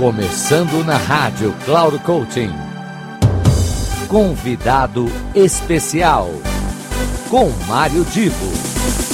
Começando na rádio Cloud Coaching. Convidado especial com Mário Divo.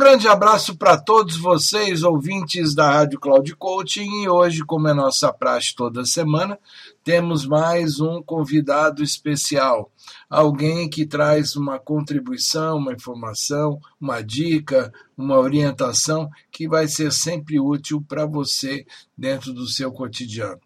Grande abraço para todos vocês, ouvintes da Rádio Cloud Coaching. E hoje, como é nossa praxe toda semana, temos mais um convidado especial. Alguém que traz uma contribuição, uma informação, uma dica, uma orientação que vai ser sempre útil para você dentro do seu cotidiano.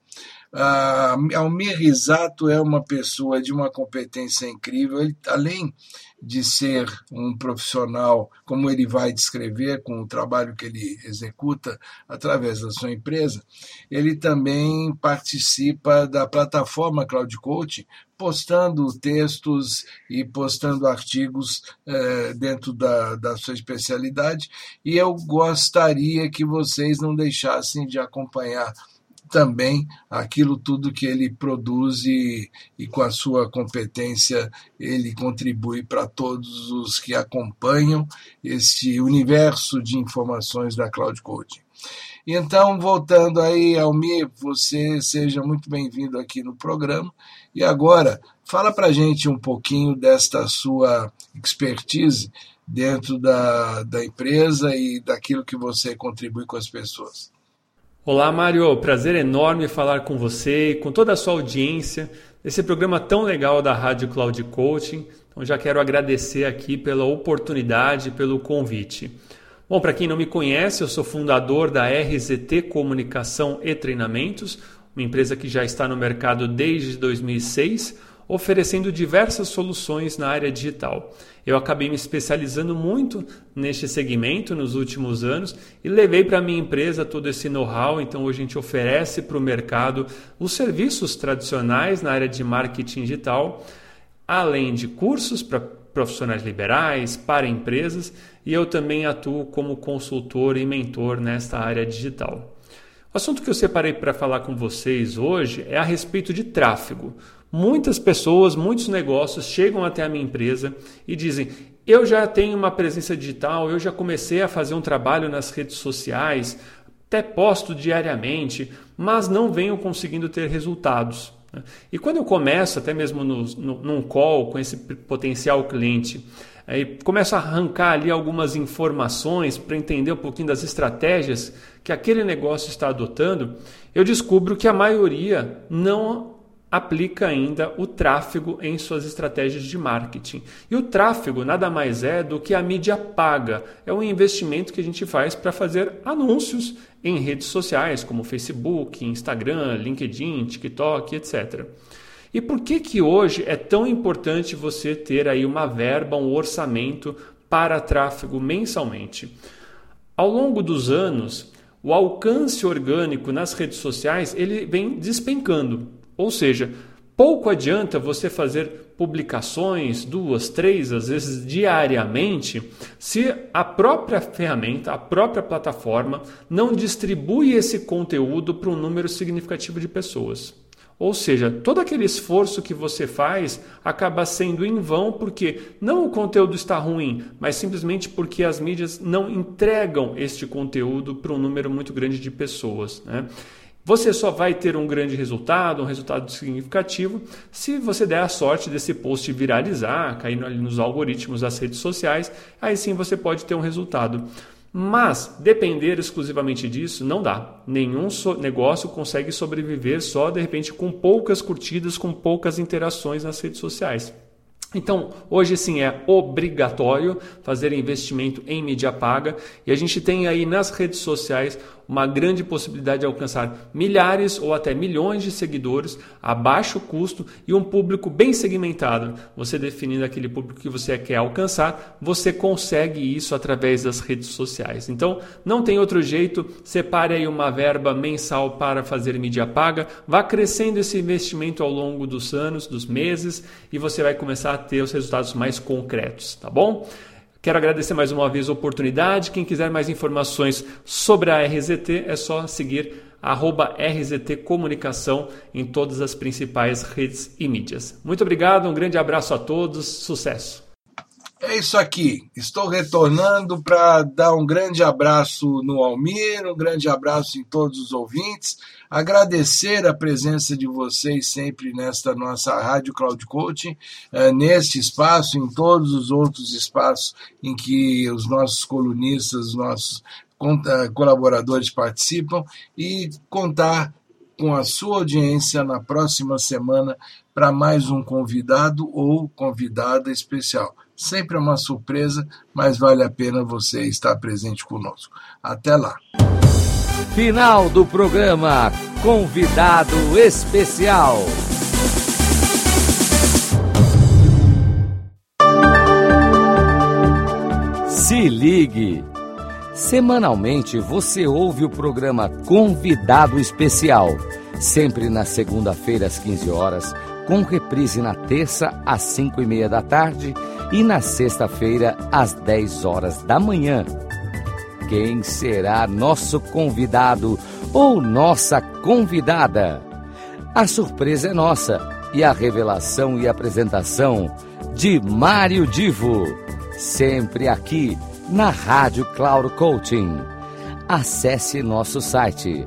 Uh, Almir Risato é uma pessoa de uma competência incrível. Ele, além de ser um profissional, como ele vai descrever com o trabalho que ele executa através da sua empresa, ele também participa da plataforma Cloud Coach, postando textos e postando artigos eh, dentro da, da sua especialidade. E eu gostaria que vocês não deixassem de acompanhar também aquilo tudo que ele produz e, e com a sua competência ele contribui para todos os que acompanham este universo de informações da Cloud Coaching. Então, voltando aí, Almir, você seja muito bem-vindo aqui no programa. E agora, fala para gente um pouquinho desta sua expertise dentro da, da empresa e daquilo que você contribui com as pessoas. Olá, Mário. Prazer enorme falar com você e com toda a sua audiência nesse programa tão legal da Rádio Cloud Coaching. Então, já quero agradecer aqui pela oportunidade, pelo convite. Bom, para quem não me conhece, eu sou fundador da RZT Comunicação e Treinamentos, uma empresa que já está no mercado desde 2006 oferecendo diversas soluções na área digital. Eu acabei me especializando muito neste segmento nos últimos anos e levei para a minha empresa todo esse know-how. Então, hoje a gente oferece para o mercado os serviços tradicionais na área de marketing digital, além de cursos para profissionais liberais, para empresas, e eu também atuo como consultor e mentor nesta área digital. Assunto que eu separei para falar com vocês hoje é a respeito de tráfego. Muitas pessoas, muitos negócios chegam até a minha empresa e dizem: Eu já tenho uma presença digital, eu já comecei a fazer um trabalho nas redes sociais, até posto diariamente, mas não venho conseguindo ter resultados. E quando eu começo, até mesmo no, no, num call com esse potencial cliente, aí começo a arrancar ali algumas informações para entender um pouquinho das estratégias que aquele negócio está adotando, eu descubro que a maioria não aplica ainda o tráfego em suas estratégias de marketing. E o tráfego nada mais é do que a mídia paga. É um investimento que a gente faz para fazer anúncios em redes sociais como Facebook, Instagram, LinkedIn, TikTok, etc. E por que que hoje é tão importante você ter aí uma verba, um orçamento para tráfego mensalmente? Ao longo dos anos, o alcance orgânico nas redes sociais ele vem despencando. Ou seja, pouco adianta você fazer publicações, duas, três, às vezes diariamente, se a própria ferramenta, a própria plataforma não distribui esse conteúdo para um número significativo de pessoas. Ou seja, todo aquele esforço que você faz acaba sendo em vão porque não o conteúdo está ruim, mas simplesmente porque as mídias não entregam este conteúdo para um número muito grande de pessoas. Né? Você só vai ter um grande resultado, um resultado significativo, se você der a sorte desse post viralizar, cair ali nos algoritmos das redes sociais, aí sim você pode ter um resultado. Mas depender exclusivamente disso não dá. Nenhum so negócio consegue sobreviver só de repente com poucas curtidas, com poucas interações nas redes sociais. Então, hoje sim é obrigatório fazer investimento em mídia paga e a gente tem aí nas redes sociais uma grande possibilidade de alcançar milhares ou até milhões de seguidores a baixo custo e um público bem segmentado. Você definindo aquele público que você quer alcançar, você consegue isso através das redes sociais. Então, não tem outro jeito, separe aí uma verba mensal para fazer mídia paga, vá crescendo esse investimento ao longo dos anos, dos meses e você vai começar a ter os resultados mais concretos, tá bom? Quero agradecer mais uma vez a oportunidade. Quem quiser mais informações sobre a RZT é só seguir arroba RZT Comunicação em todas as principais redes e mídias. Muito obrigado, um grande abraço a todos, sucesso! É isso aqui. Estou retornando para dar um grande abraço no Almir, um grande abraço em todos os ouvintes, agradecer a presença de vocês sempre nesta nossa Rádio Cloud Coaching, eh, neste espaço, em todos os outros espaços em que os nossos colunistas, os nossos colaboradores participam e contar com a sua audiência na próxima semana para mais um convidado ou convidada especial. Sempre é uma surpresa, mas vale a pena você estar presente conosco. Até lá. Final do programa Convidado Especial. Se ligue. Semanalmente você ouve o programa Convidado Especial, sempre na segunda-feira às 15 horas, com reprise na terça às 5 e meia da tarde e na sexta-feira, às 10 horas da manhã. Quem será nosso convidado ou nossa convidada? A surpresa é nossa e a revelação e apresentação de Mário Divo, sempre aqui na Rádio Cloud Coaching. Acesse nosso site